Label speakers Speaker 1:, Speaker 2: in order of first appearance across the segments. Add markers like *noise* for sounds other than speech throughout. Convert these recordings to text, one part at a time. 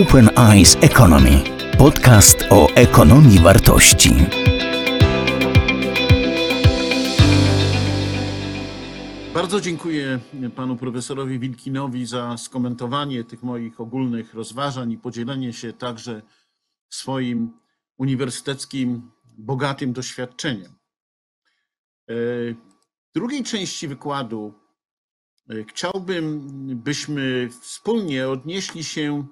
Speaker 1: Open Eyes Economy. Podcast o ekonomii wartości.
Speaker 2: Bardzo dziękuję panu profesorowi Wilkinowi za skomentowanie tych moich ogólnych rozważań i podzielenie się także swoim uniwersyteckim, bogatym doświadczeniem. W drugiej części wykładu e, chciałbym, byśmy wspólnie odnieśli się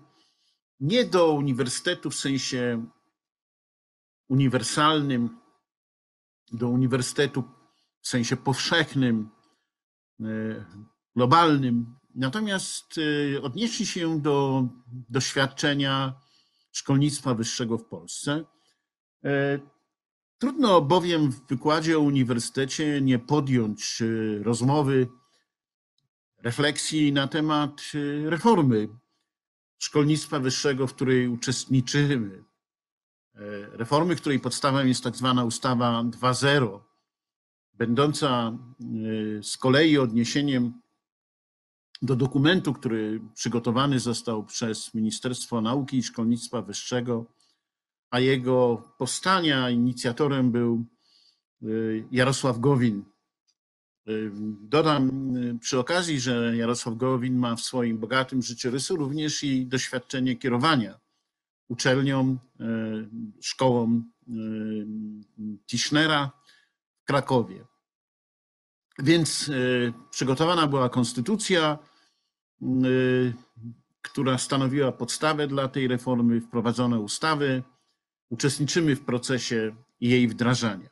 Speaker 2: nie do uniwersytetu w sensie uniwersalnym, do uniwersytetu w sensie powszechnym, e, globalnym, natomiast e, odnieśli się do doświadczenia szkolnictwa wyższego w Polsce. Trudno bowiem w wykładzie o uniwersytecie nie podjąć e, rozmowy, refleksji na temat e, reformy szkolnictwa wyższego, w której uczestniczymy. E, reformy, której podstawą jest tak zwana ustawa 2.0, będąca z kolei odniesieniem do dokumentu, który przygotowany został przez Ministerstwo Nauki i Szkolnictwa Wyższego a jego powstania inicjatorem był y, Jarosław Gowin. Y, dodam y, przy okazji, że Jarosław Gowin ma w swoim bogatym życiorysu również i doświadczenie kierowania uczelnią, szkołą Tischnera w Krakowie. Więc przygotowana była konstytucja, która stanowiła podstawę dla tej reformy, wprowadzono ustawy, uczestniczymy w procesie jej wdrażania.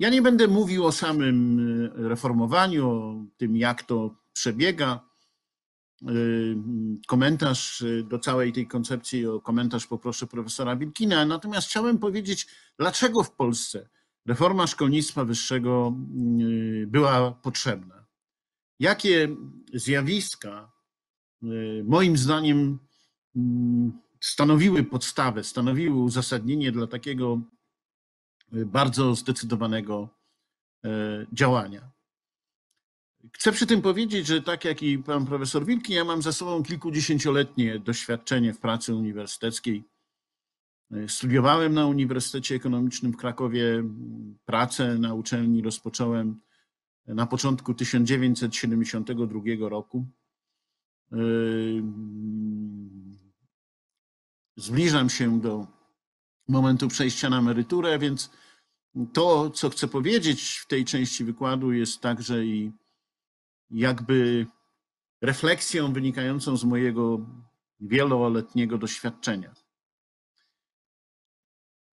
Speaker 2: Ja nie będę mówił o samym e, reformowaniu, o tym, jak to przebiega. E, komentarz e, do całej tej koncepcji, o komentarz poproszę profesora Wilkina. Natomiast chciałem powiedzieć, dlaczego w Polsce reforma szkolnictwa wyższego była potrzebna. Jakie zjawiska, moim zdaniem, stanowiły podstawę, stanowiły uzasadnienie dla takiego bardzo zdecydowanego e, działania. Chcę przy tym powiedzieć, że tak jak i pan profesor Wilki, ja mam za sobą kilkudziesięcioletnie doświadczenie w pracy uniwersyteckiej. E, studiowałem na Uniwersytecie Ekonomicznym w Krakowie. Pracę na uczelni rozpocząłem na początku 1972 roku zbliżam się do momentu przejścia na emeryturę, więc to, co chcę powiedzieć w tej części wykładu, jest także i jakby refleksją wynikającą z mojego wieloletniego doświadczenia.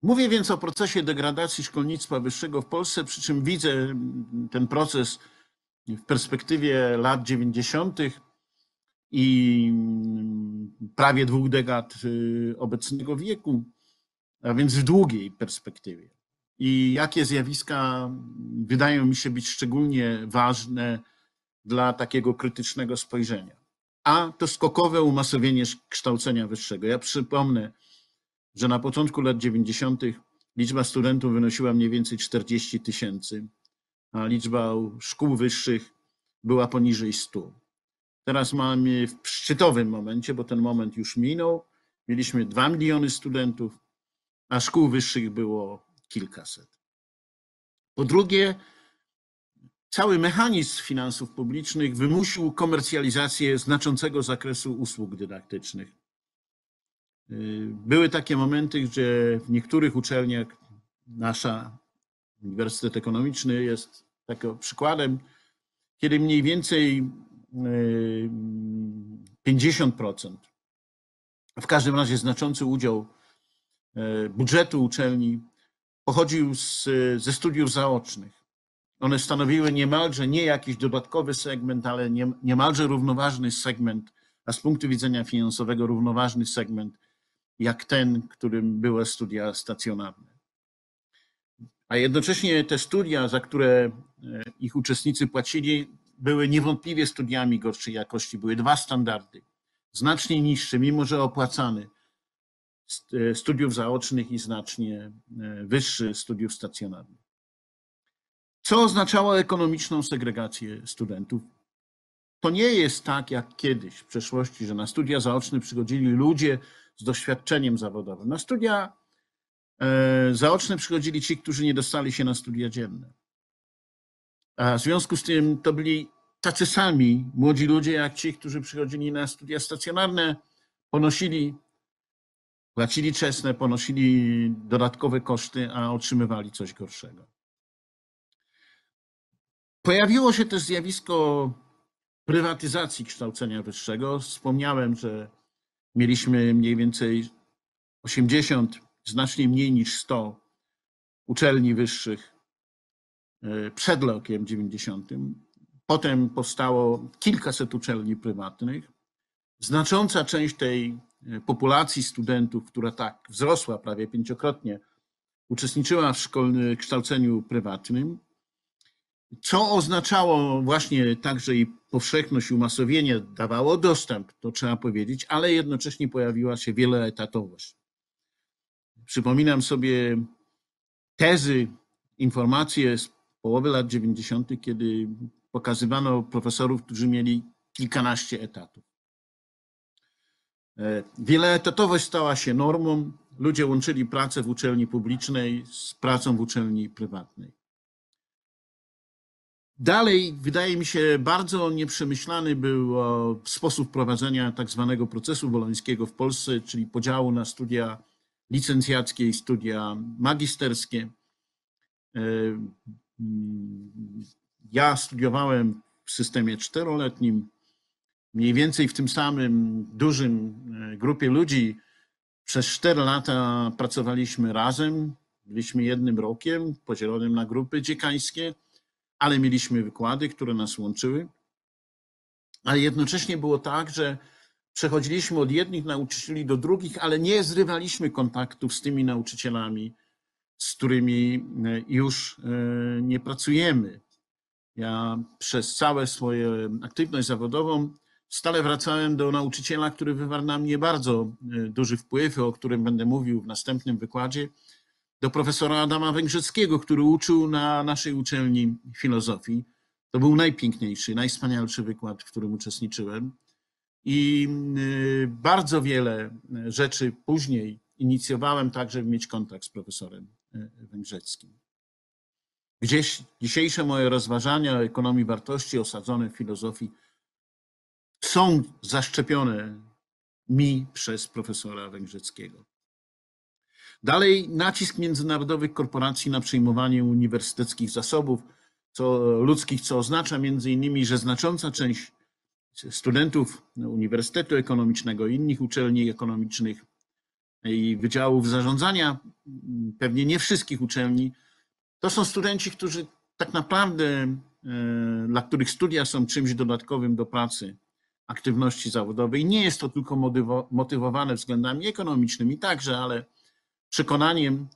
Speaker 2: Mówię więc o procesie degradacji szkolnictwa wyższego w Polsce, przy czym widzę ten proces w perspektywie lat 90 i prawie dwóch dekad y, obecnego wieku, a więc w długiej perspektywie. I jakie zjawiska wydają mi się być szczególnie ważne dla takiego krytycznego spojrzenia. A to skokowe umasowienie kształcenia wyższego. Ja przypomnę, że na początku lat 90. liczba studentów wynosiła mniej więcej 40 tysięcy, a liczba szkół wyższych była poniżej 100. Teraz mamy w szczytowym momencie, bo ten moment już minął, mieliśmy 2 miliony studentów, a szkół wyższych było kilkaset. Po drugie, cały mechanizm finansów publicznych wymusił komercjalizację znaczącego zakresu usług dydaktycznych. Były takie momenty, że w niektórych uczelniach, nasza Uniwersytet Ekonomiczny jest takim przykładem, kiedy mniej więcej 50%. W każdym razie znaczący udział budżetu uczelni pochodził z, ze studiów zaocznych. One stanowiły niemalże nie jakiś dodatkowy segment, ale nie, niemalże równoważny segment, a z punktu widzenia finansowego równoważny segment, jak ten, którym były studia stacjonarne. A jednocześnie te studia, za które e, ich uczestnicy płacili, były niewątpliwie studiami gorszej jakości. Były dwa standardy, znacznie niższe, mimo że opłacany e, studiów zaocznych i znacznie e, wyższy studiów stacjonarnych. Co oznaczało ekonomiczną segregację studentów? to nie jest tak jak kiedyś w przeszłości, że na studia zaoczne przychodzili ludzie z doświadczeniem zawodowym. Na studia e, zaoczne przychodzili ci, którzy nie dostali się na studia dzienne. A w związku z tym to byli tacy sami młodzi ludzie, jak ci, którzy przychodzili na studia stacjonarne, ponosili, płacili czesne, ponosili dodatkowe koszty, a otrzymywali coś gorszego. Pojawiło się też zjawisko prywatyzacji kształcenia wyższego. Wspomniałem, że mieliśmy mniej więcej 80, znacznie mniej niż 100 uczelni wyższych e, przed rokiem 90. Potem powstało kilkaset uczelni prywatnych. Znacząca część tej populacji studentów, która tak wzrosła prawie pięciokrotnie, uczestniczyła w szkolnym kształceniu prywatnym, co oznaczało właśnie także i powszechność i umasowienie, dawało dostęp, to trzeba powiedzieć, ale jednocześnie pojawiła się wieloetatowość. Przypominam sobie tezy, informacje z połowy lat 90., kiedy pokazywano profesorów, którzy mieli kilkanaście etatów. E, Wieloetatowość stała się normą. Ludzie łączyli pracę w uczelni publicznej z pracą w uczelni prywatnej. Dalej, wydaje mi się, bardzo nieprzemyślany był e, sposób prowadzenia tak zwanego procesu bolońskiego w Polsce, czyli podziału na studia licencjackie i studia magisterskie. E, mm, Ja studiowałem w systemie czteroletnim, mniej więcej w tym samym dużym e, grupie ludzi. Przez cztery lata pracowaliśmy razem, byliśmy jednym rokiem podzielonym na grupy dziekańskie ale mieliśmy wykłady, które nas łączyły. Ale jednocześnie było tak, że przechodziliśmy od jednych nauczycieli do drugich, ale nie zrywaliśmy kontaktów z tymi nauczycielami, z którymi e, już e, nie pracujemy. Ja przez całe swoją aktywność zawodową stale wracałem do nauczyciela, który wywarł na mnie bardzo e, duży wpływ, o którym będę mówił w następnym wykładzie do profesora Adama Węgrzeckiego, który uczył na naszej uczelni filozofii. To był najpiękniejszy, najwspanialszy wykład, w którym uczestniczyłem. I y, bardzo wiele rzeczy później inicjowałem tak, żeby mieć kontakt z profesorem y, Węgrzeckim. Gdzieś dzisiejsze moje rozważania o ekonomii wartości osadzone w filozofii są zaszczepione mi przez profesora Węgrzeckiego. Dalej nacisk międzynarodowych korporacji na przejmowanie uniwersyteckich zasobów co, ludzkich, co oznacza między innymi, że znacząca część studentów Uniwersytetu Ekonomicznego i innych uczelni ekonomicznych i wydziałów zarządzania, pewnie nie wszystkich uczelni, to są studenci, którzy tak naprawdę, e, dla których studia są czymś dodatkowym do pracy, aktywności zawodowej. Nie jest to tylko motywowane względami ekonomicznymi także, ale przekonaniem,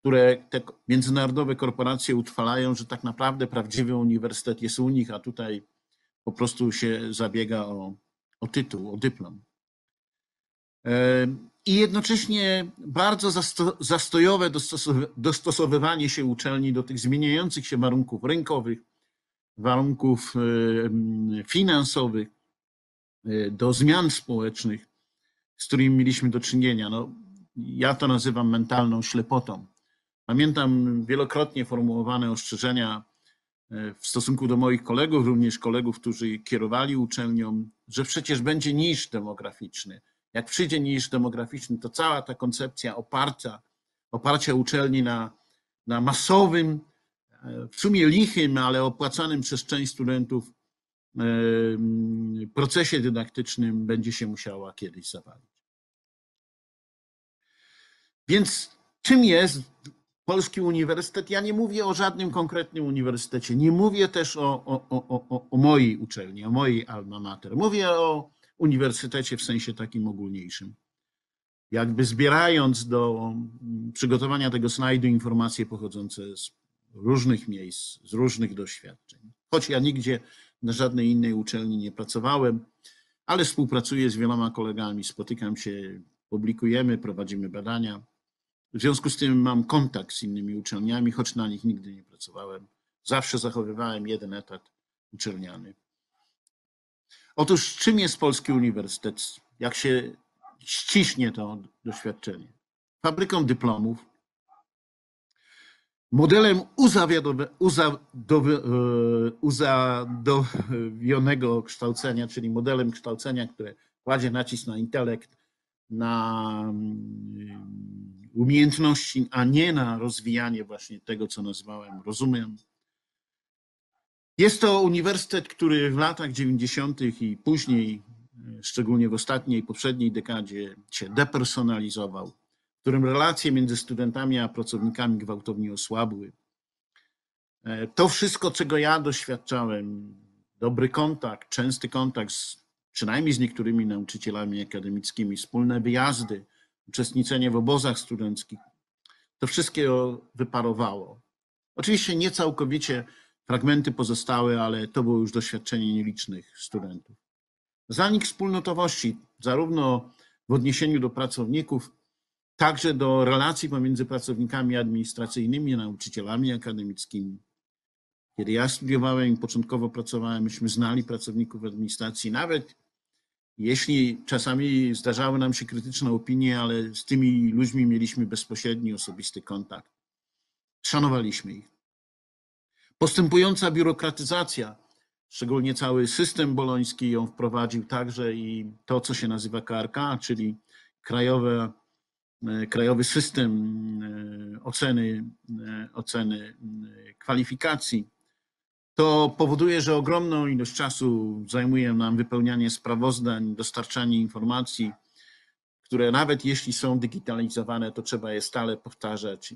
Speaker 2: które te międzynarodowe korporacje utrwalają, że tak naprawdę prawdziwy uniwersytet jest u nich, a tutaj po prostu się zabiega o, o tytuł, o dyplom. I jednocześnie bardzo zastojowe dostosowywanie się uczelni do tych zmieniających się warunków rynkowych, warunków finansowych, do zmian społecznych, z którymi mieliśmy do czynienia. No, ja to nazywam mentalną ślepotą. Pamiętam wielokrotnie formułowane ostrzeżenia e, w stosunku do moich kolegów, również kolegów, którzy kierowali uczelnią, że przecież będzie niż demograficzny. Jak przyjdzie niż demograficzny, to cała ta koncepcja oparcia, oparcia uczelni na, na masowym, e, w sumie lichym, ale opłacanym przez część studentów procesie dydaktycznym będzie się musiała kiedyś zawalić. Więc czym jest polski uniwersytet? Ja nie mówię o żadnym konkretnym uniwersytecie. Nie mówię też o, o, o, o mojej uczelni, o mojej alma mater. Mówię o uniwersytecie w sensie takim ogólniejszym. Jakby zbierając do przygotowania tego slajdu informacje pochodzące z różnych miejsc, z różnych doświadczeń. Choć ja nigdzie na żadnej innej uczelni nie pracowałem, ale współpracuję z wieloma kolegami, spotykam się, publikujemy, prowadzimy badania. W związku z tym mam kontakt z innymi uczelniami, choć na nich nigdy nie pracowałem. Zawsze zachowywałem jeden etat uczelniany. Otóż czym jest Polski Uniwersytet? Jak się ściśnie to doświadczenie? Fabryką dyplomów, modelem e, uzadowionego kształcenia, czyli modelem kształcenia, które kładzie nacisk na intelekt, na mm, umiejętności, a nie na rozwijanie właśnie tego, co nazwałem rozumem. Jest to uniwersytet, który w latach 90. i później, e, szczególnie w ostatniej, poprzedniej dekadzie, się depersonalizował, którym relacje między studentami a pracownikami gwałtownie osłabły. E, To wszystko, czego ja doświadczałem, dobry kontakt, częsty kontakt z, przynajmniej z niektórymi nauczycielami akademickimi, wspólne wyjazdy, uczestniczenie w obozach studenckich, to wszystkiego wyparowało. Oczywiście nie całkowicie fragmenty pozostały, ale to było już doświadczenie nielicznych studentów. Zanik wspólnotowości, zarówno w odniesieniu do pracowników, także do relacji pomiędzy pracownikami administracyjnymi, nauczycielami akademickimi. Kiedy ja studiowałem i początkowo pracowałem, myśmy znali pracowników administracji, nawet jeśli czasami zdarzały nam się krytyczne opinie, ale z tymi ludźmi mieliśmy bezpośredni, osobisty kontakt. Szanowaliśmy ich. Postępująca biurokratyzacja, szczególnie cały system boloński ją wprowadził także i to, co się nazywa KRK, czyli Krajowe, Krajowy System e, Oceny, e, oceny e, Kwalifikacji, to powoduje, że ogromną ilość czasu zajmuje nam wypełnianie sprawozdań, dostarczanie informacji, które nawet jeśli są digitalizowane, to trzeba je stale powtarzać.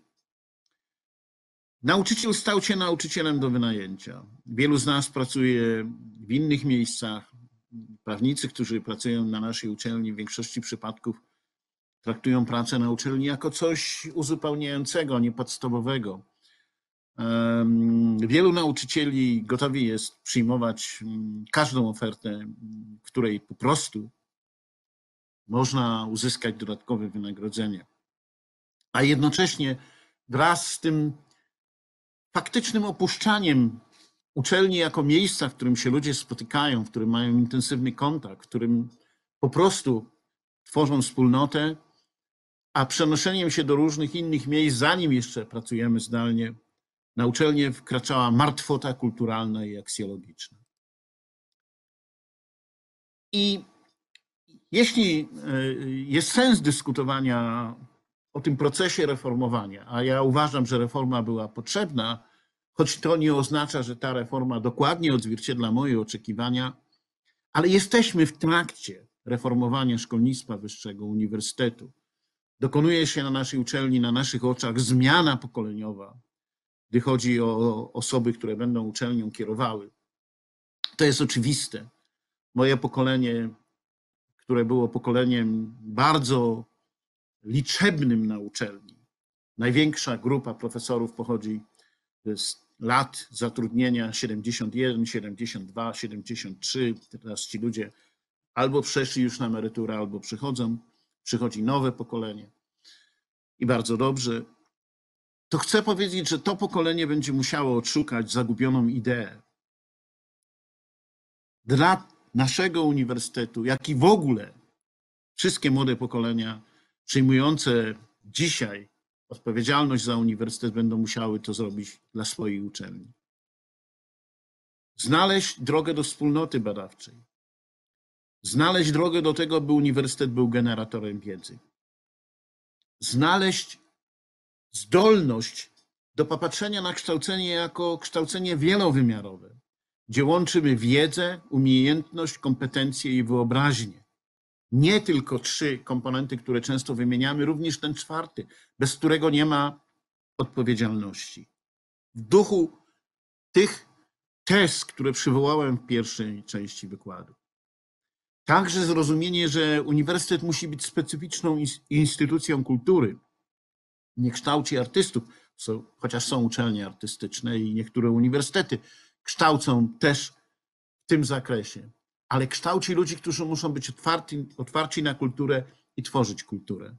Speaker 2: Nauczyciel stał się nauczycielem do wynajęcia. Wielu z nas pracuje w innych miejscach. Prawnicy, którzy pracują na naszej uczelni, w większości przypadków traktują pracę na uczelni jako coś uzupełniającego, niepodstawowego. Em, Wielu nauczycieli gotowi jest przyjmować mm, każdą ofertę, mm, w której po prostu można uzyskać dodatkowe wynagrodzenie. A jednocześnie wraz z tym faktycznym opuszczaniem uczelni jako miejsca, w którym się ludzie spotykają, w którym mają intensywny kontakt, w którym po prostu tworzą wspólnotę, a przenoszeniem się do różnych innych miejsc, zanim jeszcze pracujemy zdalnie, na uczelnię wkraczała martwota kulturalna i aksjologiczna. I jeśli e, jest sens dyskutowania o tym procesie reformowania, a ja uważam, że reforma była potrzebna, choć to nie oznacza, że ta reforma dokładnie odzwierciedla moje oczekiwania, ale jesteśmy w trakcie reformowania szkolnictwa wyższego, uniwersytetu. Dokonuje się na naszej uczelni, na naszych oczach zmiana pokoleniowa, gdy chodzi o osoby, które będą uczelnią kierowały. To jest oczywiste. Moje pokolenie, które było pokoleniem bardzo liczebnym na uczelni, największa grupa profesorów pochodzi z lat zatrudnienia 71, 72, 73. Teraz ci ludzie albo przeszli już na emeryturę, albo przychodzą. Przychodzi nowe pokolenie. I bardzo dobrze. To chcę powiedzieć, że to pokolenie będzie musiało odszukać zagubioną ideę. Dla naszego uniwersytetu, jak i w ogóle wszystkie młode pokolenia przyjmujące dzisiaj odpowiedzialność za uniwersytet będą musiały to zrobić dla swojej uczelni. Znaleźć drogę do wspólnoty badawczej. Znaleźć drogę do tego, by uniwersytet był generatorem wiedzy. Znaleźć zdolność do popatrzenia na kształcenie jako kształcenie wielowymiarowe, gdzie łączymy wiedzę, umiejętność, kompetencje i wyobraźnię nie tylko trzy komponenty, które często wymieniamy, również ten czwarty, bez którego nie ma odpowiedzialności. W duchu tych tez, które przywołałem w pierwszej części wykładu. Także zrozumienie, że uniwersytet musi być specyficzną ins- instytucją kultury. Nie kształci artystów, są, chociaż są uczelnie artystyczne i niektóre uniwersytety kształcą też w tym zakresie ale kształci ludzi, którzy muszą być otwarci, na kulturę i tworzyć kulturę.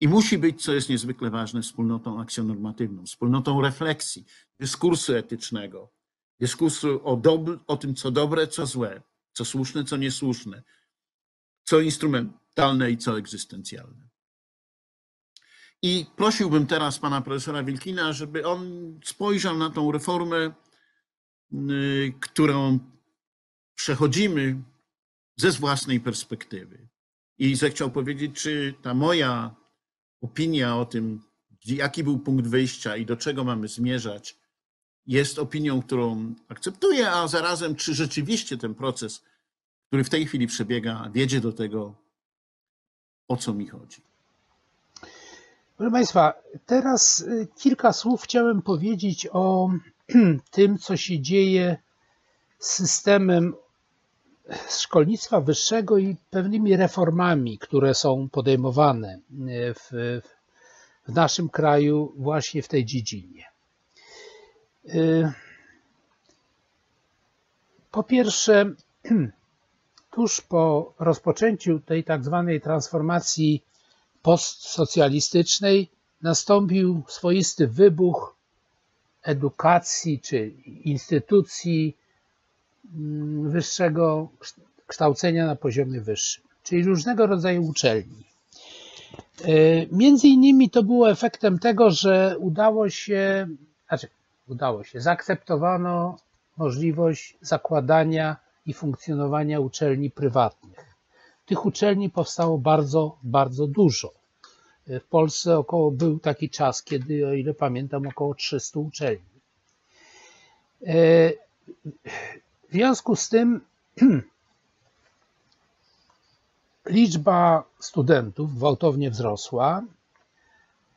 Speaker 2: I musi być, co jest niezwykle ważne, wspólnotą akcjonormatywną, wspólnotą refleksji, dyskursu etycznego, dyskursu o, o tym, co dobre, co złe, co słuszne, co niesłuszne, co instrumentalne i co egzystencjalne. I prosiłbym teraz pana profesora Wilkina, żeby on spojrzał na tą reformę, y, którą przechodzimy ze własnej perspektywy. I zechciał powiedzieć, czy ta moja opinia o tym, jaki był punkt wyjścia i do czego mamy zmierzać, jest opinią, którą akceptuję, a zarazem, czy rzeczywiście ten proces, który w tej chwili przebiega, wiedzie do tego, o co mi chodzi.
Speaker 3: Proszę Państwa, teraz y, kilka słów chciałem powiedzieć o *clears throat* tym, co się dzieje z systemem szkolnictwa wyższego i pewnymi reformami, które są podejmowane y, w, w naszym kraju właśnie w tej dziedzinie. Y, po pierwsze, *clears throat* tuż po rozpoczęciu tej tak zwanej transformacji postsocjalistycznej nastąpił swoisty wybuch edukacji czy instytucji mm, wyższego kształcenia na poziomie wyższym, czyli różnego rodzaju uczelni. E, między innymi to było efektem tego, że udało się, znaczy udało się, zaakceptowano możliwość zakładania i funkcjonowania uczelni prywatnych. Tych uczelni powstało bardzo, bardzo dużo. W Polsce około był taki czas, kiedy, o ile pamiętam, około 300 uczelni. E, w związku z tym *clears throat* liczba studentów gwałtownie wzrosła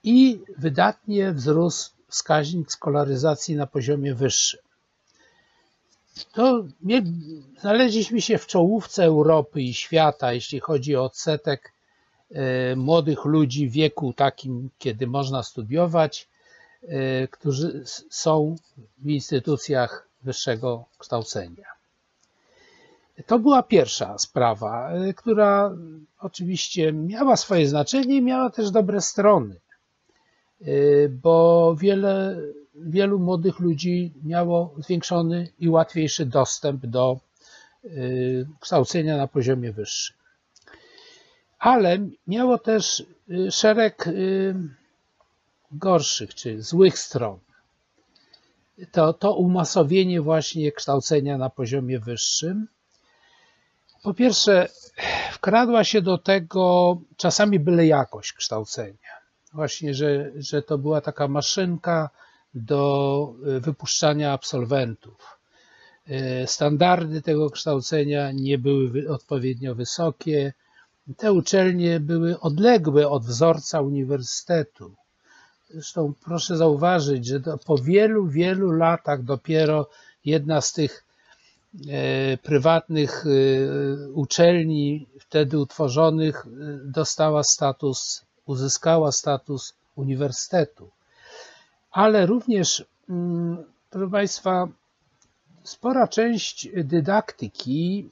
Speaker 3: i wydatnie wzrósł wskaźnik skolaryzacji na poziomie wyższym to my znaleźliśmy się w czołówce Europy i świata, jeśli chodzi o odsetek e, młodych ludzi w wieku takim, kiedy można studiować, e, którzy są w instytucjach wyższego kształcenia. To była pierwsza sprawa, e, która oczywiście miała swoje znaczenie i miała też dobre strony, bo wiele wielu młodych ludzi miało zwiększony i łatwiejszy dostęp do y, kształcenia na poziomie wyższym. Ale miało też y, szereg y, gorszych czy złych stron. To, to umasowienie właśnie kształcenia na poziomie wyższym. Po pierwsze, wkradła się do tego czasami byle jakość kształcenia. Właśnie, że, że to była taka maszynka, do e, wypuszczania absolwentów. E, standardy tego kształcenia nie były odpowiednio wysokie. Te uczelnie były odległe od wzorca uniwersytetu. Zresztą proszę zauważyć, że po wielu, wielu latach dopiero jedna z tych e, prywatnych uczelni wtedy utworzonych dostała status, uzyskała status uniwersytetu ale również, mm, proszę Państwa, spora część dydaktyki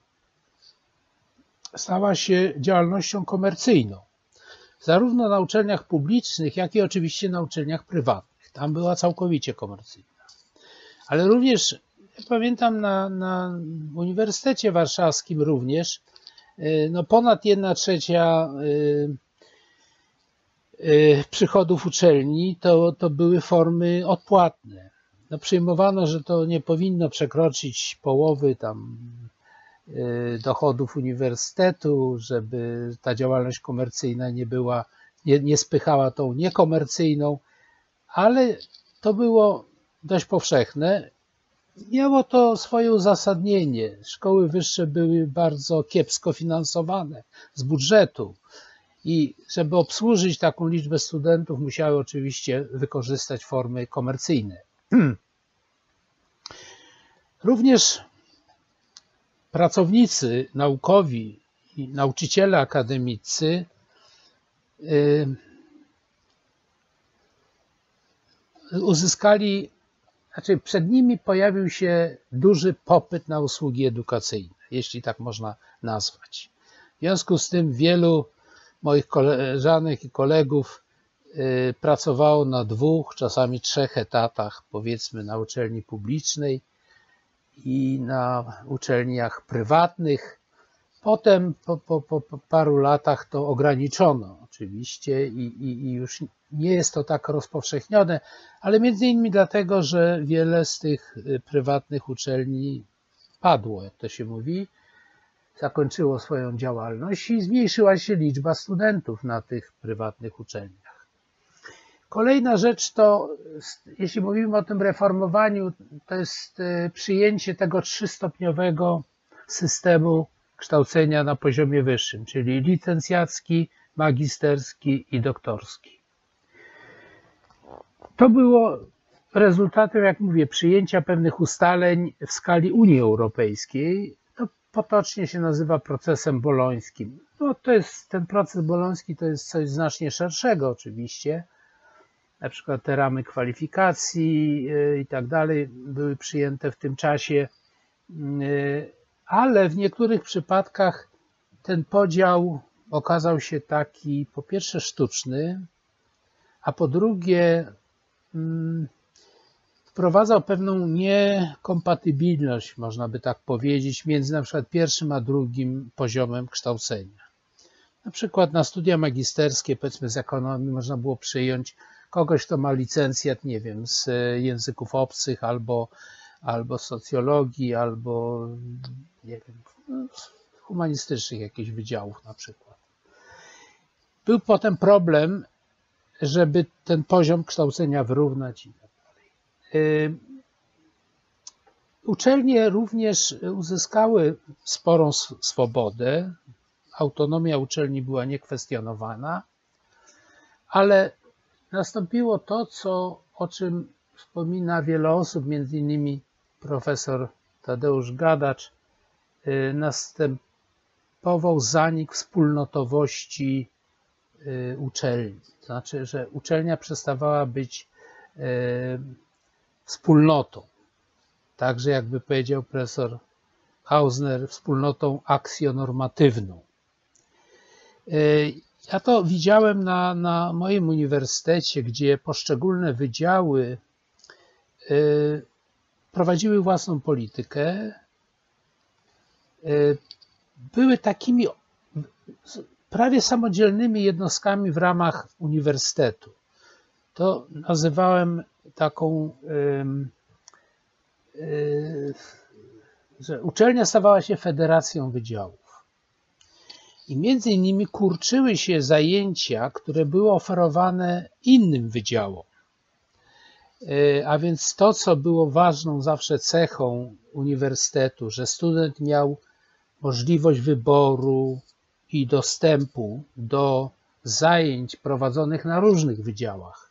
Speaker 3: stała się działalnością komercyjną. Zarówno na uczelniach publicznych, jak i oczywiście na uczelniach prywatnych. Tam była całkowicie komercyjna. Ale również, pamiętam, na, na Uniwersytecie Warszawskim również, y, no ponad 1 trzecia y, przychodów uczelni to, to były formy odpłatne. No, przyjmowano, że to nie powinno przekroczyć połowy tam y, dochodów uniwersytetu, żeby ta działalność komercyjna nie była, nie, nie spychała tą niekomercyjną, ale to było dość powszechne. Miało to swoje uzasadnienie. Szkoły wyższe były bardzo kiepsko finansowane z budżetu. I żeby obsłużyć taką liczbę studentów, musiały oczywiście wykorzystać formy komercyjne. *clears throat* Również pracownicy naukowi i nauczyciele akademicy y, uzyskali, znaczy przed nimi pojawił się duży popyt na usługi edukacyjne, jeśli tak można nazwać. W związku z tym wielu moich koleżanek i kolegów y, pracowało na dwóch, czasami trzech etatach, powiedzmy na uczelni publicznej i na uczelniach prywatnych. Potem po, po, po paru latach to ograniczono oczywiście i, i, i, już nie jest to tak rozpowszechnione, ale między innymi dlatego, że wiele z tych y, prywatnych uczelni padło, jak to się mówi, zakończyło swoją działalność i zmniejszyła się liczba studentów na tych prywatnych uczelniach. Kolejna rzecz to, jeśli mówimy o tym reformowaniu, to jest y, przyjęcie tego trzystopniowego systemu kształcenia na poziomie wyższym, czyli licencjacki, magisterski i doktorski. To było rezultatem, jak mówię, przyjęcia pewnych ustaleń w skali Unii Europejskiej. To potocznie się nazywa procesem bolońskim. No, to jest, ten proces boloński to jest coś znacznie szerszego oczywiście. Na przykład te ramy kwalifikacji y, i tak dalej były przyjęte w tym czasie, y, ale w niektórych przypadkach ten podział okazał się taki po pierwsze sztuczny, a po drugie mm, wprowadzał pewną niekompatybilność, można by tak powiedzieć, między na przykład pierwszym a drugim poziomem kształcenia. Na przykład na studia magisterskie, powiedzmy z ekonomii, można było przyjąć kogoś, kto ma licencjat, nie wiem, z języków obcych albo, albo socjologii, albo nie wiem, humanistycznych jakichś wydziałów na przykład. Był potem problem, żeby ten poziom kształcenia wyrównać i tak dalej. Y, uczelnie również uzyskały sporą swobodę, autonomia uczelni była niekwestionowana, ale nastąpiło to, co, o czym wspomina wiele osób, między innymi profesor Tadeusz Gadacz, y, następował zanik wspólnotowości Y, uczelni. To znaczy, że uczelnia przestawała być y, wspólnotą. Także, jakby powiedział profesor Hausner, wspólnotą aksjonormatywną. Y, ja to widziałem na, na moim uniwersytecie, gdzie poszczególne wydziały prowadziły własną politykę. Były takimi prawie samodzielnymi jednostkami w ramach uniwersytetu. To nazywałem taką, że uczelnia stawała się federacją wydziałów. I między innymi kurczyły się zajęcia, które były oferowane innym wydziałom. E, a więc to, co było ważną zawsze cechą uniwersytetu, że student miał możliwość wyboru, i dostępu do zajęć prowadzonych na różnych wydziałach.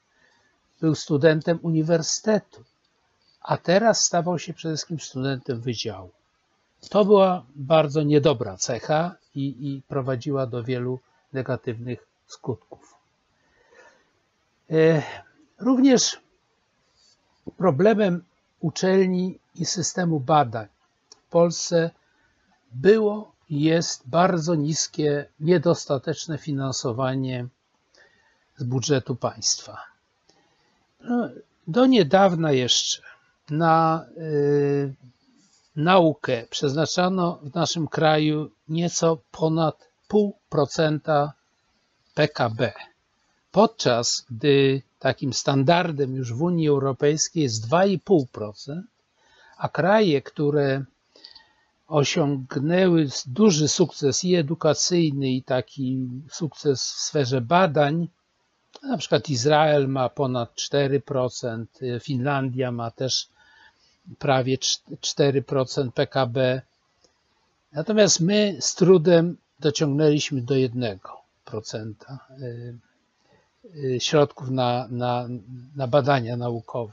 Speaker 3: Był studentem uniwersytetu, a teraz stawał się przede wszystkim studentem wydziału. To była bardzo niedobra cecha i, i prowadziła do wielu negatywnych skutków. E, również problemem uczelni i systemu badań w Polsce było jest bardzo niskie, niedostateczne finansowanie z budżetu państwa. No, do niedawna jeszcze na y, naukę przeznaczano w naszym kraju nieco ponad 0,5% PKB, podczas gdy takim standardem już w Unii Europejskiej jest 2,5%, a kraje, które osiągnęły duży sukces i edukacyjny, i taki sukces w sferze badań. Na przykład Izrael ma ponad 4%, Finlandia ma też prawie 4% PKB. Natomiast my z trudem dociągnęliśmy do 1% y, y, środków na, na, na badania naukowe.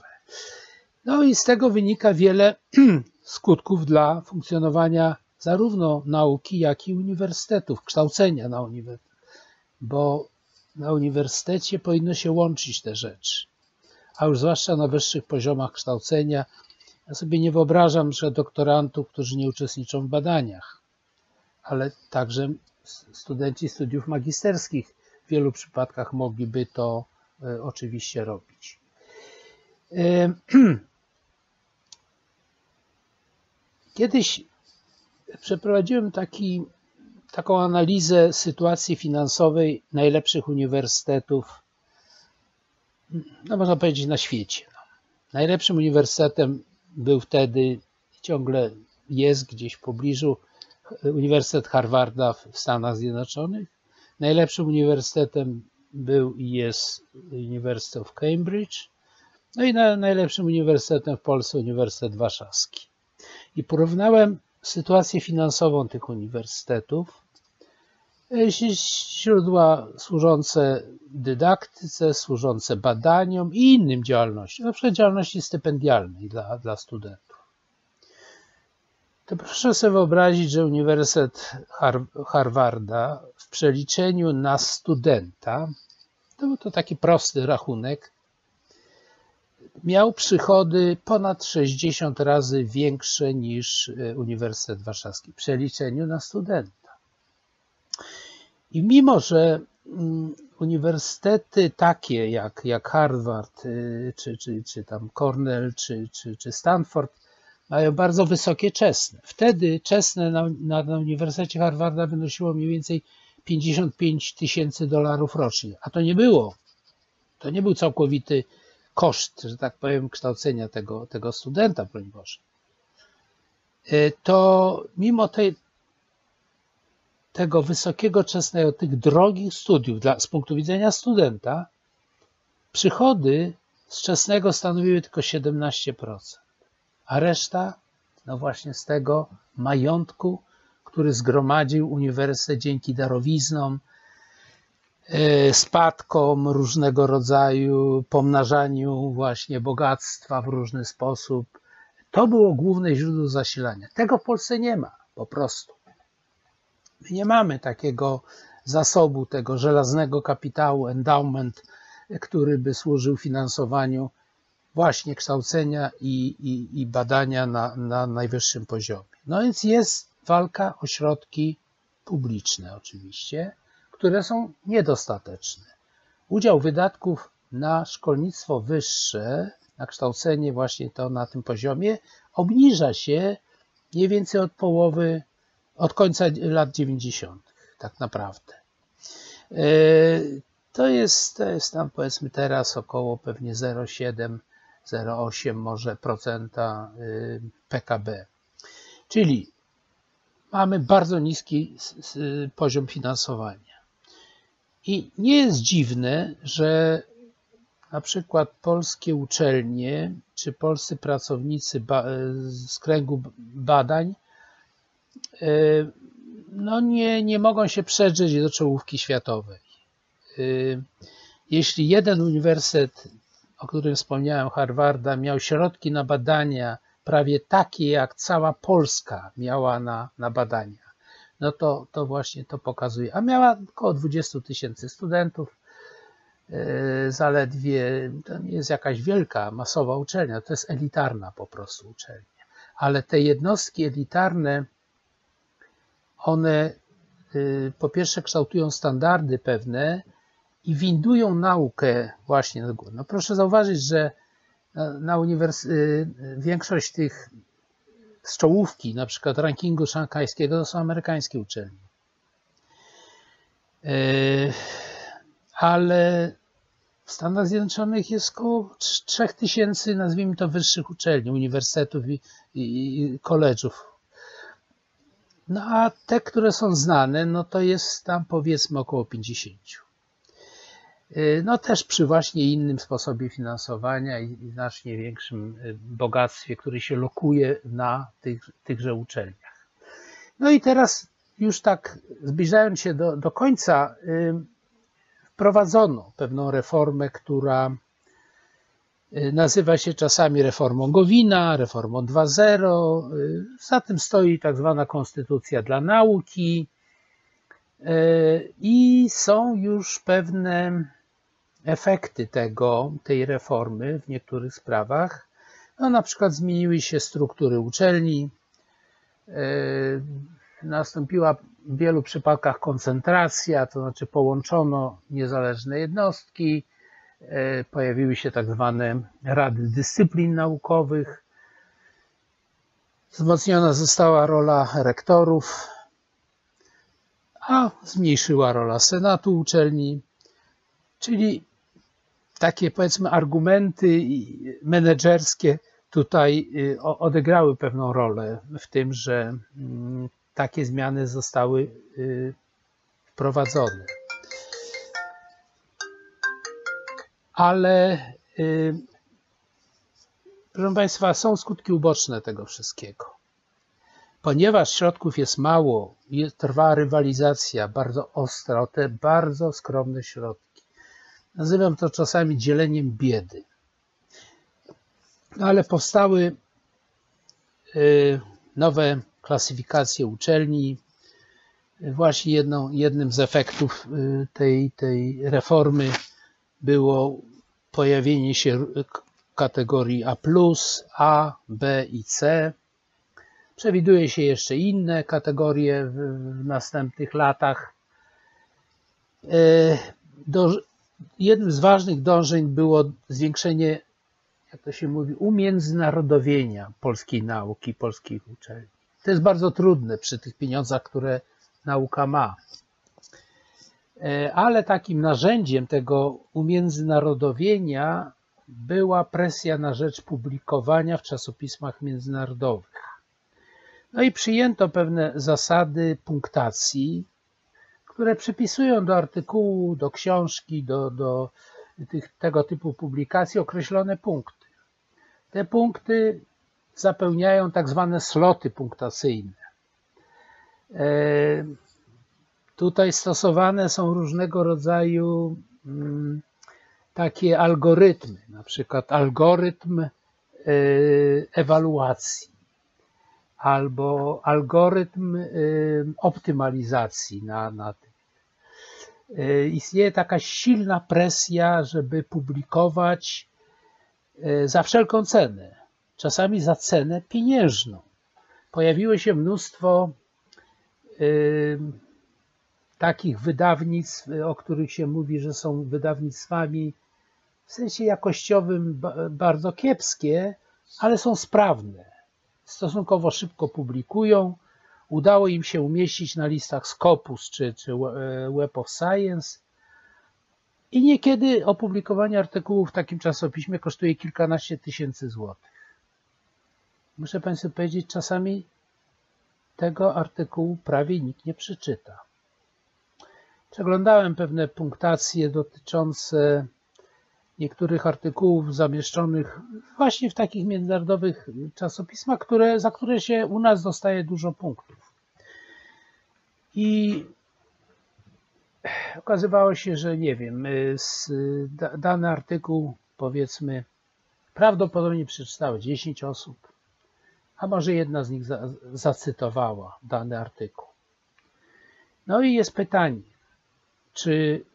Speaker 3: No i z tego wynika wiele *clears throat* skutków dla funkcjonowania zarówno nauki, jak i uniwersytetów, kształcenia na uniwersytetach, bo na uniwersytecie powinno się łączyć te rzeczy, a już zwłaszcza na wyższych poziomach kształcenia. Ja sobie nie wyobrażam, że doktorantów, którzy nie uczestniczą w badaniach, ale także studenci studiów magisterskich w wielu przypadkach mogliby to e, oczywiście robić. E, *clears throat* Kiedyś przeprowadziłem taki, taką analizę sytuacji finansowej najlepszych uniwersytetów, no można powiedzieć, na świecie. Najlepszym uniwersytetem był wtedy, ciągle jest gdzieś w pobliżu, Uniwersytet Harvarda w Stanach Zjednoczonych. Najlepszym uniwersytetem był i jest Uniwersytet of Cambridge. No i na, najlepszym uniwersytetem w Polsce Uniwersytet Warszawski. I porównałem sytuację finansową tych uniwersytetów, źródła służące dydaktyce, służące badaniom i innym działalnościom, na przykład działalności stypendialnej dla, dla studentów. To proszę sobie wyobrazić, że Uniwersytet Harvarda w przeliczeniu na studenta, to był to taki prosty rachunek, miał przychody ponad 60 razy większe niż e, Uniwersytet Warszawski w przeliczeniu na studenta. I mimo, że mm, uniwersytety takie jak, jak Harvard, e, czy, czy, czy tam Cornell, czy, czy, czy Stanford mają bardzo wysokie czesne. Wtedy czesne na, na, na Uniwersytecie Harvarda wynosiło mniej więcej 55 tysięcy dolarów rocznie, a to nie było. To nie był całkowity koszt, że tak powiem, kształcenia tego, tego studenta, broń Boże, e, to mimo tej, tego wysokiego czesnego, tych drogich studiów dla, z punktu widzenia studenta, przychody z czesnego stanowiły tylko 17%, a reszta, no właśnie z tego majątku, który zgromadził uniwersytet dzięki darowiznom, spadkom różnego rodzaju, pomnażaniu właśnie bogactwa w różny sposób. To było główne źródło zasilania. Tego w Polsce nie ma, po prostu. My nie mamy takiego zasobu, tego żelaznego kapitału, endowment, który by służył finansowaniu właśnie kształcenia i, i, i badania na, na najwyższym poziomie. No więc jest walka o środki publiczne oczywiście, które są niedostateczne. Udział wydatków na szkolnictwo wyższe, na kształcenie właśnie to na tym poziomie, obniża się mniej więcej od połowy, od końca lat 90. tak naprawdę. E, to jest, to jest tam powiedzmy teraz około pewnie 0,7, 0,8 może procenta y, PKB. Czyli mamy bardzo niski poziom finansowania. I nie jest dziwne, że na przykład polskie uczelnie czy polscy pracownicy z kręgu badań e, no nie, nie mogą się przedrzeć do czołówki światowej. E, jeśli jeden uniwersytet, o którym wspomniałem, Harvarda, miał środki na badania prawie takie, jak cała Polska miała na, na badania, no to, to właśnie to pokazuje. A miała około 20 tysięcy studentów, e, zaledwie, to nie jest jakaś wielka, masowa uczelnia, to jest elitarna po prostu uczelnia. Ale te jednostki elitarne, one e, po pierwsze kształtują standardy pewne i windują naukę właśnie do góry. No proszę zauważyć, że na, na e, większość tych z czołówki, na przykład rankingu szanghajskiego, to są amerykańskie uczelnie. E, ale w Stanach Zjednoczonych jest około 3000, nazwijmy to, wyższych uczelni, uniwersytetów i, i, i college'ów. No a te, które są znane, no to jest tam powiedzmy około 50. Y, no też przy właśnie innym sposobie finansowania i znacznie większym y, bogactwie, które się lokuje na tych, tychże uczelniach. No i teraz już tak zbliżając się do, do końca, y, wprowadzono pewną reformę, która nazywa się czasami reformą Gowina, reformą 2.0. Za tym stoi tak zwana konstytucja dla nauki i są już pewne efekty tego, tej reformy w niektórych sprawach. No, na przykład zmieniły się struktury uczelni, e, nastąpiła w wielu przypadkach koncentracja, to znaczy połączono niezależne jednostki, e, pojawiły się tak zwane rady dyscyplin naukowych. Wzmocniona została rola rektorów, a zmniejszyła rola senatu uczelni, czyli takie powiedzmy argumenty menedżerskie tutaj y, odegrały pewną rolę w tym, że mm, takie zmiany zostały y, wprowadzone. Ale y, proszę Państwa, są skutki uboczne tego wszystkiego. Ponieważ środków jest mało, trwa rywalizacja bardzo ostra o te bardzo skromne środki. Nazywam to czasami dzieleniem biedy. No ale powstały y, nowe klasyfikacje uczelni. Właśnie jedną, jednym z efektów y, tej, tej reformy było pojawienie się kategorii A, A, B i C. Przewiduje się jeszcze inne kategorie w, w następnych latach. Y, do, jednym z ważnych dążeń było zwiększenie jak to się mówi, umiędzynarodowienia polskiej nauki, polskich uczelni. To jest bardzo trudne przy tych pieniądzach, które nauka ma. E, ale takim narzędziem tego umiędzynarodowienia była presja na rzecz publikowania w czasopismach międzynarodowych. No i przyjęto pewne zasady punktacji, które przypisują do artykułu, do książki, do, do tych, tego typu publikacji określone punkty. Te punkty zapełniają tak zwane sloty punktacyjne. E, tutaj stosowane są różnego rodzaju mm, takie algorytmy, na przykład algorytm e, ewaluacji albo algorytm e, optymalizacji na, na tym. Istnieje taka silna presja, żeby publikować E, za wszelką cenę, czasami za cenę pieniężną. Pojawiło się mnóstwo y, takich wydawnictw, o których się mówi, że są wydawnictwami w sensie jakościowym bardzo kiepskie, ale są sprawne. Stosunkowo szybko publikują. Udało im się umieścić na listach Scopus czy, czy e, Web of Science i niekiedy opublikowanie artykułu w takim czasopiśmie kosztuje kilkanaście tysięcy złotych. Muszę Państwu powiedzieć, czasami tego artykułu prawie nikt nie przeczyta. Przeglądałem pewne punktacje dotyczące niektórych artykułów zamieszczonych właśnie w takich międzynarodowych czasopismach, które, za które się u nas dostaje dużo punktów. I okazywało się, że nie wiem, y, dany artykuł, powiedzmy, prawdopodobnie przeczytało 10 osób, a może jedna z nich za, zacytowała dany artykuł. No i jest pytanie, czy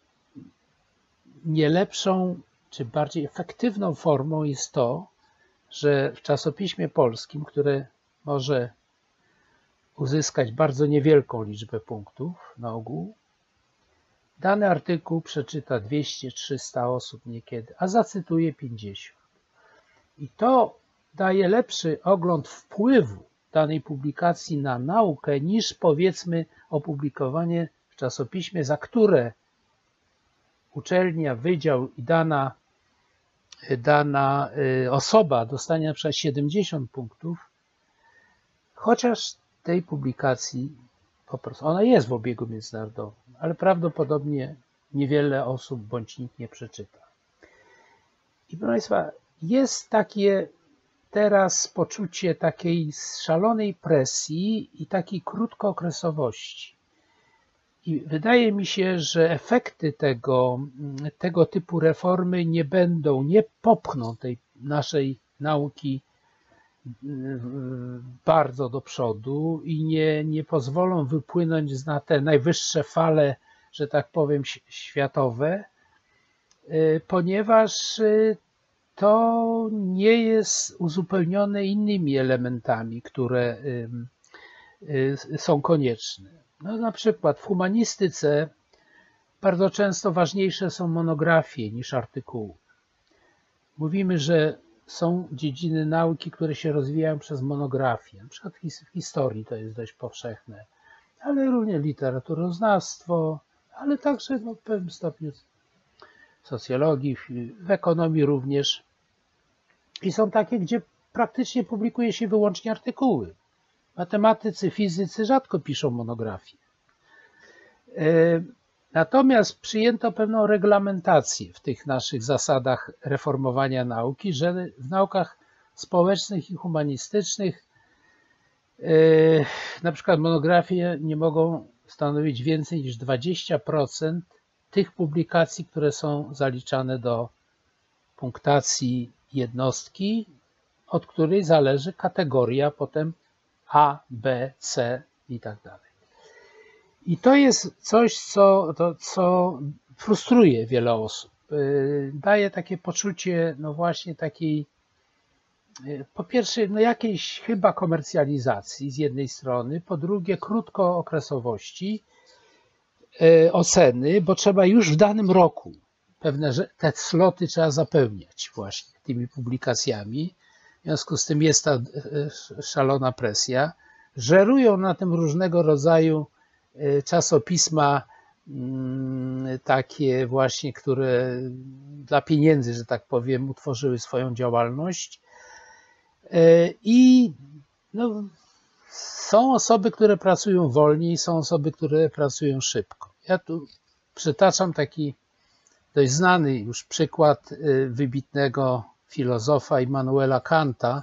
Speaker 3: nie lepszą, czy bardziej efektywną formą jest to, że w czasopiśmie polskim, które może uzyskać bardzo niewielką liczbę punktów na ogół, Dany artykuł przeczyta 200-300 osób niekiedy, a zacytuje 50. I to daje lepszy ogląd wpływu danej publikacji na naukę niż powiedzmy opublikowanie w czasopiśmie, za które uczelnia, wydział i dana, dana y, osoba dostanie na przykład 70 punktów, chociaż tej publikacji po prostu ona jest w obiegu międzynarodowym, ale prawdopodobnie niewiele osób bądź nikt nie przeczyta. I proszę Państwa, jest takie teraz poczucie takiej szalonej presji i takiej krótkookresowości. I wydaje mi się, że efekty tego, tego typu reformy nie będą, nie popchną tej naszej nauki bardzo do przodu i nie, nie pozwolą wypłynąć na te najwyższe fale, że tak powiem, światowe, y, ponieważ y, to nie jest uzupełnione innymi elementami, które y, są konieczne. No, na przykład w humanistyce bardzo często ważniejsze są monografie niż artykuły. Mówimy, że są dziedziny nauki, które się rozwijają przez monografię. Na przykład w historii to jest dość powszechne, ale również literaturoznawstwo, ale także no, w pewnym stopniu socjologii, w ekonomii również. I są takie, gdzie praktycznie publikuje się wyłącznie artykuły. Matematycy, fizycy rzadko piszą monografie. E, natomiast przyjęto pewną reglamentację w tych naszych zasadach reformowania nauki, że w naukach społecznych i humanistycznych e, na przykład monografie nie mogą stanowić więcej niż 20% tych publikacji, które są zaliczane do punktacji jednostki, od której zależy kategoria potem A, B, C i tak dalej. I to jest coś, co, to, co frustruje wiele osób. Y, daje takie poczucie, no właśnie takiej, y, po pierwsze, no jakiejś chyba komercjalizacji z jednej strony, po drugie krótkookresowości y, oceny, bo trzeba już w danym roku pewne te sloty trzeba zapełniać właśnie tymi publikacjami. Związku z tym jest ta szalona presja. Żerują na tym różnego rodzaju Y, czasopisma mm, takie właśnie, które dla pieniędzy, że tak powiem, utworzyły swoją działalność. I no, są osoby, które pracują wolniej, są osoby, które pracują szybko. Ja tu przytaczam taki dość znany już przykład wybitnego filozofa Immanuela Kanta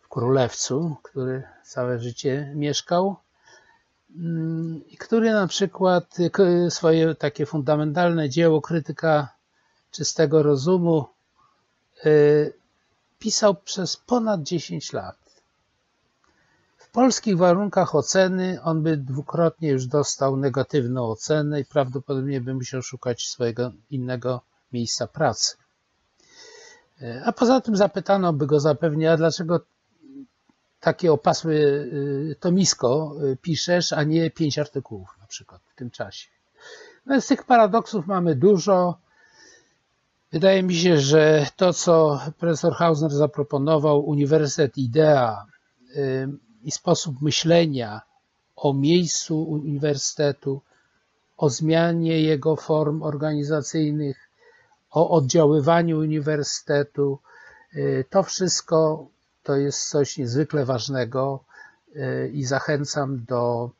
Speaker 3: w Królewcu, który całe życie mieszkał Mm, który na przykład swoje takie fundamentalne dzieło Krytyka czystego rozumu y, pisał przez ponad 10 lat. W polskich warunkach oceny on by dwukrotnie już dostał negatywną ocenę i prawdopodobnie by musiał szukać swojego innego miejsca pracy. A poza tym zapytano by go zapewnie, a dlaczego takie opasłe y, tomisko y, piszesz, a nie pięć artykułów na przykład w tym czasie. No z tych paradoksów mamy dużo. Wydaje mi się, że to, co profesor Hausner zaproponował, Uniwersytet Idea y, i sposób myślenia o miejscu uniwersytetu, o zmianie jego form organizacyjnych, o oddziaływaniu uniwersytetu, to wszystko to jest coś niezwykle ważnego y, i zachęcam do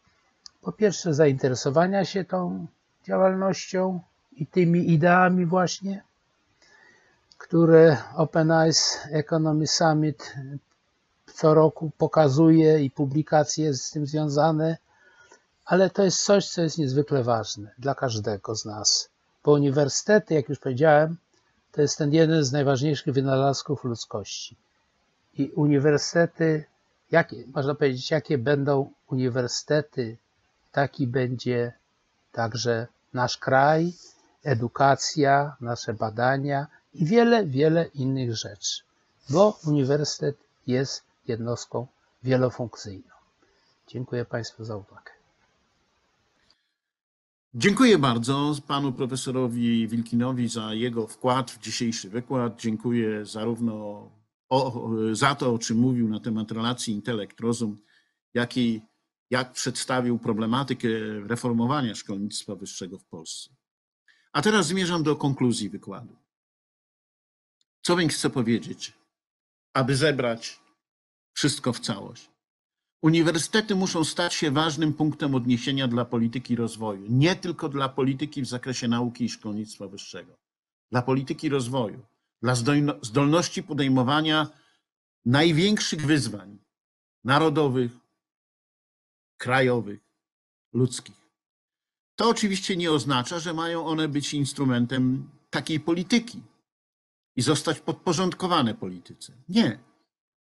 Speaker 3: po pierwsze zainteresowania się tą działalnością i tymi ideami właśnie, które Open Eyes Economy Summit co roku pokazuje i publikacje z tym związane, ale to jest coś, co jest niezwykle ważne dla każdego z nas, bo uniwersytety, jak już powiedziałem, to jest ten jeden z najważniejszych wynalazków ludzkości i uniwersytety, jakie, można powiedzieć, jakie będą uniwersytety, taki będzie także nasz kraj, edukacja, nasze badania i wiele, wiele innych rzeczy, bo uniwersytet jest jednostką wielofunkcyjną. Dziękuję Państwu za uwagę.
Speaker 2: Dziękuję bardzo panu profesorowi Wilkinowi za jego wkład w dzisiejszy wykład. Dziękuję zarówno o, za to, o czym mówił na temat relacji intelekt-rozum, jak i jak przedstawił problematykę reformowania szkolnictwa wyższego w Polsce. A teraz zmierzam do konkluzji wykładu. Co więc chcę powiedzieć, aby zebrać wszystko w całość? Uniwersytety muszą stać się ważnym punktem odniesienia dla polityki rozwoju, nie tylko dla polityki w zakresie nauki i szkolnictwa wyższego, dla polityki rozwoju, dla zdolności podejmowania największych wyzwań narodowych, krajowych, ludzkich. To oczywiście nie oznacza, że mają one być instrumentem takiej polityki i zostać podporządkowane polityce. Nie.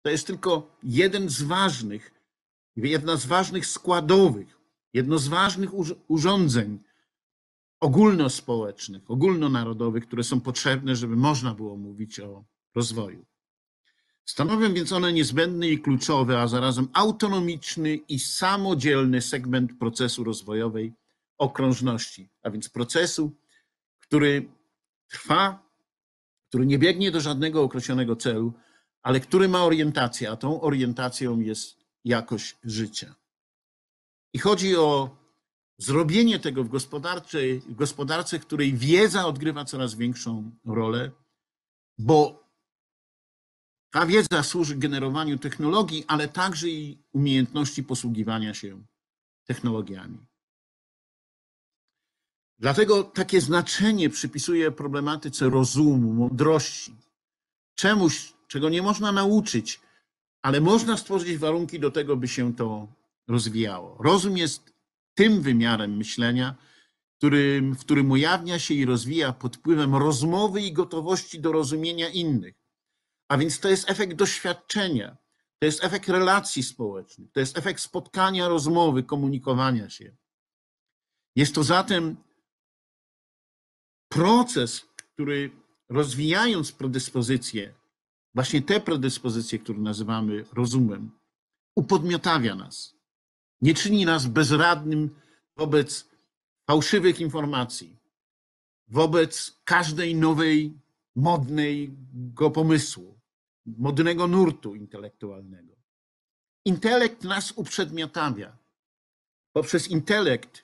Speaker 2: To jest tylko jeden z ważnych, jedna z ważnych składowych, jedno z ważnych urządzeń ogólnospołecznych, ogólnonarodowych, które są potrzebne, żeby można było mówić o rozwoju. Stanowią więc one niezbędny i kluczowy, a zarazem autonomiczny i samodzielny segment procesu rozwojowej okrążności, a więc procesu, który trwa, który nie biegnie do żadnego określonego celu, ale który ma orientację, a tą orientacją jest jakość życia. I chodzi o zrobienie tego w w gospodarce, w której wiedza odgrywa coraz większą rolę, bo ta wiedza służy generowaniu technologii, ale także i umiejętności posługiwania się technologiami. Dlatego takie znaczenie przypisuje problematyce rozumu, mądrości, czemuś, czego nie można nauczyć, ale można stworzyć warunki do tego, by się to rozwijało. Rozum jest tym wymiarem myślenia, którym, w którym ujawnia się i rozwija pod wpływem rozmowy i gotowości do rozumienia innych. A więc to jest efekt doświadczenia, to jest efekt relacji społecznych, to jest efekt spotkania, rozmowy, komunikowania się. Jest to zatem proces, który rozwijając predyspozycje, właśnie te predyspozycje, które nazywamy rozumem, upodmiotawia nas. Nie czyni nas bezradnym wobec fałszywych informacji, wobec każdej nowej, modnego pomysłu, modnego nurtu intelektualnego. Intelekt nas uprzedmiotawia. Poprzez intelekt,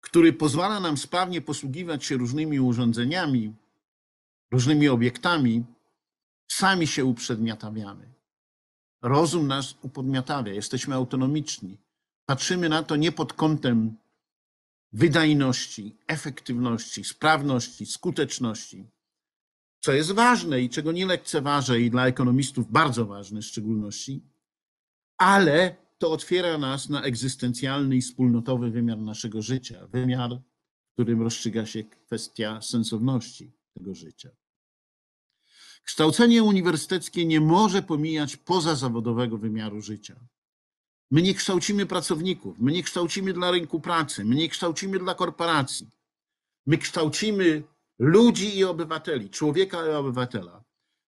Speaker 2: który pozwala nam sprawnie posługiwać się różnymi urządzeniami, różnymi obiektami, sami się uprzedmiotawiamy. Rozum nas upodmiotawia, jesteśmy autonomiczni. Patrzymy na to nie pod kątem wydajności, efektywności, sprawności, skuteczności, co jest ważne i czego nie lekceważę i dla ekonomistów bardzo ważne w szczególności, ale to otwiera nas na egzystencjalny i wspólnotowy wymiar naszego życia, wymiar, w którym rozstrzyga się kwestia sensowności tego życia. Kształcenie uniwersyteckie nie może pomijać pozazawodowego wymiaru życia. My nie kształcimy pracowników, my nie kształcimy dla rynku pracy, my nie kształcimy dla korporacji. My kształcimy ludzi i obywateli, człowieka i obywatela,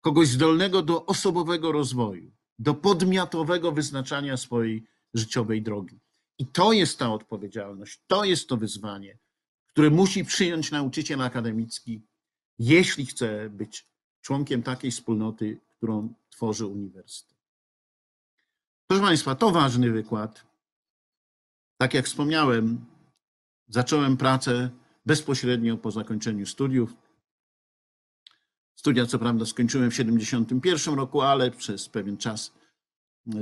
Speaker 2: kogoś zdolnego do osobowego rozwoju, do podmiotowego wyznaczania swojej życiowej drogi. I to jest ta odpowiedzialność, to jest to wyzwanie, które musi przyjąć nauczyciel akademicki, jeśli chce być członkiem takiej wspólnoty, którą tworzy uniwersytet. Proszę Państwa, to ważny wykład. Tak jak wspomniałem, zacząłem pracę bezpośrednio po zakończeniu studiów. Studia, co prawda, skończyłem w 1971 roku, ale przez pewien czas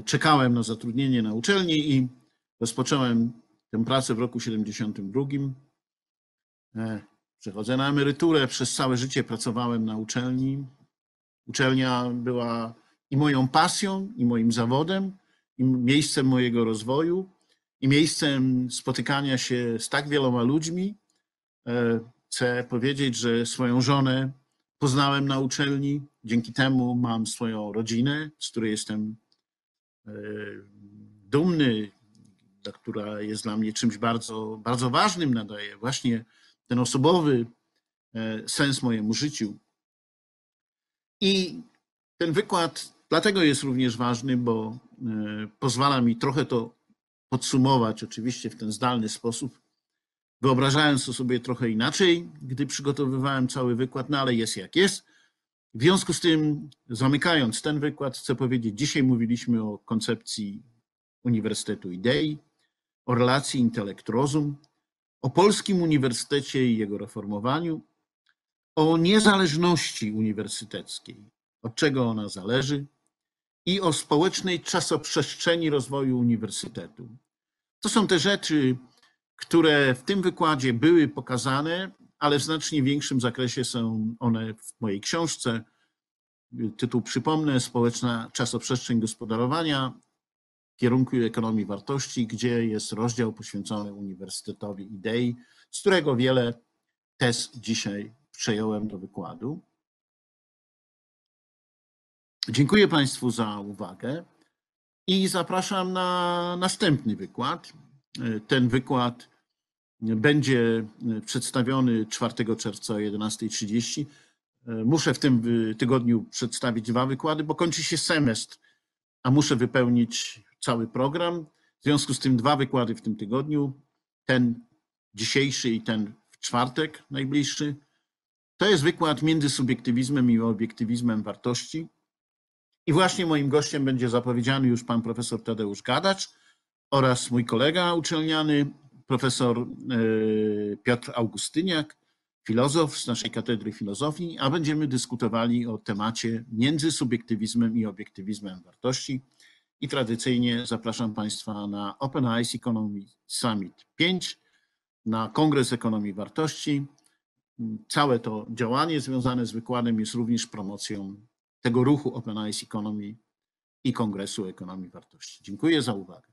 Speaker 2: czekałem na zatrudnienie na uczelni i rozpocząłem tę pracę w roku 72. Przechodzę na emeryturę, przez całe życie pracowałem na uczelni. Uczelnia była i moją pasją, i moim zawodem, i miejscem mojego rozwoju, i miejscem spotykania się z tak wieloma ludźmi. E, Chcę powiedzieć, że swoją żonę poznałem na uczelni. Dzięki temu mam swoją rodzinę, z której jestem e, dumny, która jest dla mnie czymś bardzo, bardzo ważnym, nadaje właśnie ten osobowy e, sens mojemu życiu. I ten wykład dlatego jest również ważny, bo e, pozwala mi trochę to podsumować, oczywiście w ten zdalny sposób. Wyobrażając to sobie trochę inaczej, gdy przygotowywałem cały wykład, no ale jest jak jest. W związku z tym, zamykając ten wykład, chcę powiedzieć, dzisiaj mówiliśmy o koncepcji Uniwersytetu Idei, o relacji intelekt-rozum, o Polskim Uniwersytecie i jego reformowaniu, o niezależności uniwersyteckiej, od czego ona zależy, i o społecznej czasoprzestrzeni rozwoju uniwersytetu. To są te rzeczy, które w tym wykładzie były pokazane, ale w znacznie większym zakresie są one w mojej książce. Tytuł przypomnę: Społeczna czasoprzestrzeń gospodarowania kierunku ekonomii wartości, gdzie jest rozdział poświęcony Uniwersytetowi Idei, z którego wiele tez dzisiaj przejąłem do wykładu. Dziękuję Państwu za uwagę i zapraszam na następny wykład. Ten wykład będzie przedstawiony 4 czerwca o 11.30. Muszę w tym tygodniu przedstawić dwa wykłady, bo kończy się semestr, a muszę wypełnić cały program. W związku z tym dwa wykłady w tym tygodniu, ten dzisiejszy i ten w czwartek najbliższy. To jest wykład między subiektywizmem i obiektywizmem wartości. I właśnie moim gościem będzie zapowiedziany już pan profesor Tadeusz Gadacz oraz mój kolega uczelniany, profesor e, Piotr Augustyniak, filozof z naszej katedry filozofii, a będziemy dyskutowali o temacie między subiektywizmem i obiektywizmem wartości. I tradycyjnie zapraszam Państwa na Open Eyes Economy Summit 5, na Kongres Ekonomii Wartości. Całe to działanie związane z wykładem jest również promocją tego ruchu Open Eyes Economy i Kongresu Ekonomii Wartości. Dziękuję za uwagę.